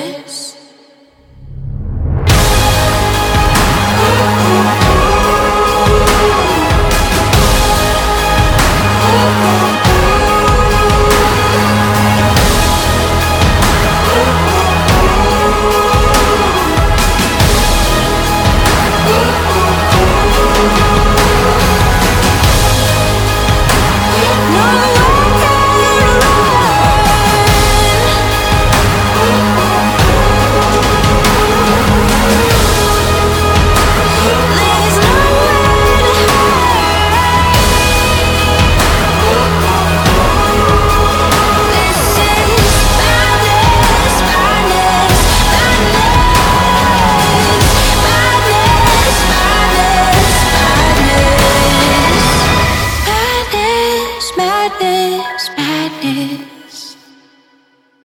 this.